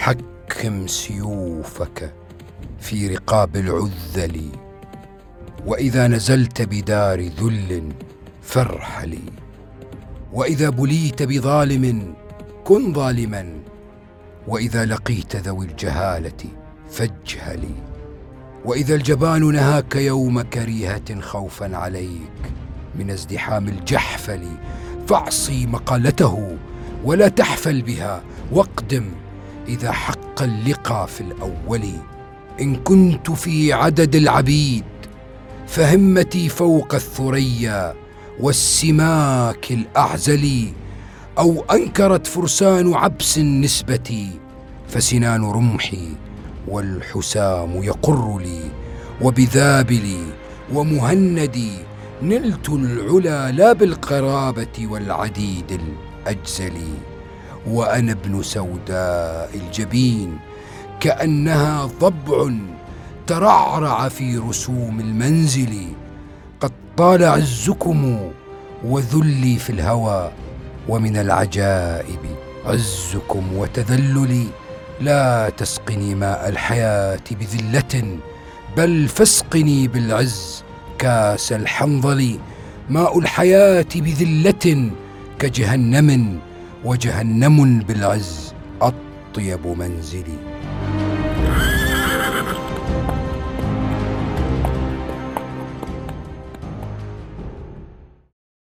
حكم سيوفك في رقاب العذل وإذا نزلت بدار ذل فارحلي وإذا بليت بظالم كن ظالما وإذا لقيت ذوي الجهالة فاجهلي وإذا الجبان نهاك يوم كريهة خوفا عليك من ازدحام الجحفل فاعصي مقالته ولا تحفل بها واقدم إذا حق اللقى في الأول إن كنت في عدد العبيد فهمتي فوق الثريا والسماك الأعزل أو أنكرت فرسان عبس نسبتي فسنان رمحي والحسام يقر لي وبذابلي ومهندي نلت العلا لا بالقرابة والعديد الأجزل. وأنا ابن سوداء الجبين كأنها ضبع ترعرع في رسوم المنزل قد طال عزكم وذلي في الهوى ومن العجائب عزكم وتذللي لا تسقني ماء الحياة بذلة بل فاسقني بالعز كاس الحنظل ماء الحياة بذلة كجهنم. وجهنم بالعز أطيب منزلي.